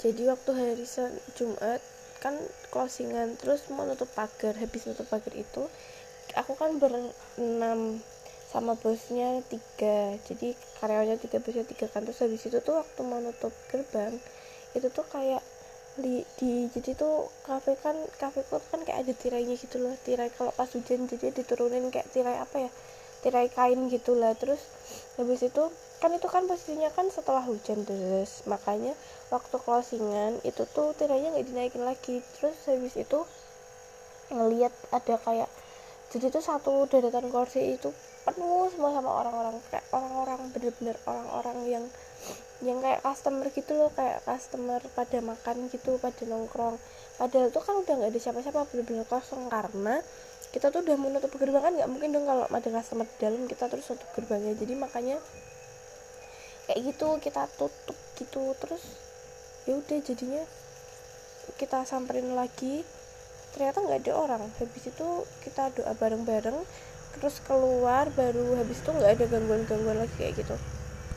jadi waktu hari Jumat kan closingan terus mau nutup pagar habis nutup pagar itu aku kan berenam sama bosnya tiga. Jadi karyawannya tiga bosnya tiga kan. Terus habis itu tuh waktu mau nutup gerbang itu tuh kayak di, di jadi tuh kafe kan kafe kan kayak ada tirainya gitu loh. Tirai kalau pas hujan jadi diturunin kayak tirai apa ya? Tirai kain gitu lah. Terus habis itu kan itu kan posisinya kan setelah hujan terus makanya waktu closingan itu tuh tirainya nggak dinaikin lagi. Terus habis itu ngelihat ada kayak jadi tuh satu deretan kursi itu penuh semua sama orang-orang kayak orang-orang bener-bener orang-orang yang yang kayak customer gitu loh kayak customer pada makan gitu pada nongkrong. Padahal tuh kan udah nggak ada siapa-siapa bener-bener kosong karena kita tuh udah menutup gerbang kan nggak mungkin dong kalau ada customer di dalam kita terus tutup gerbangnya. Jadi makanya kayak gitu kita tutup gitu terus ya udah jadinya kita samperin lagi. Ternyata nggak ada orang. Habis itu kita doa bareng-bareng terus keluar baru habis itu nggak ada gangguan-gangguan lagi kayak gitu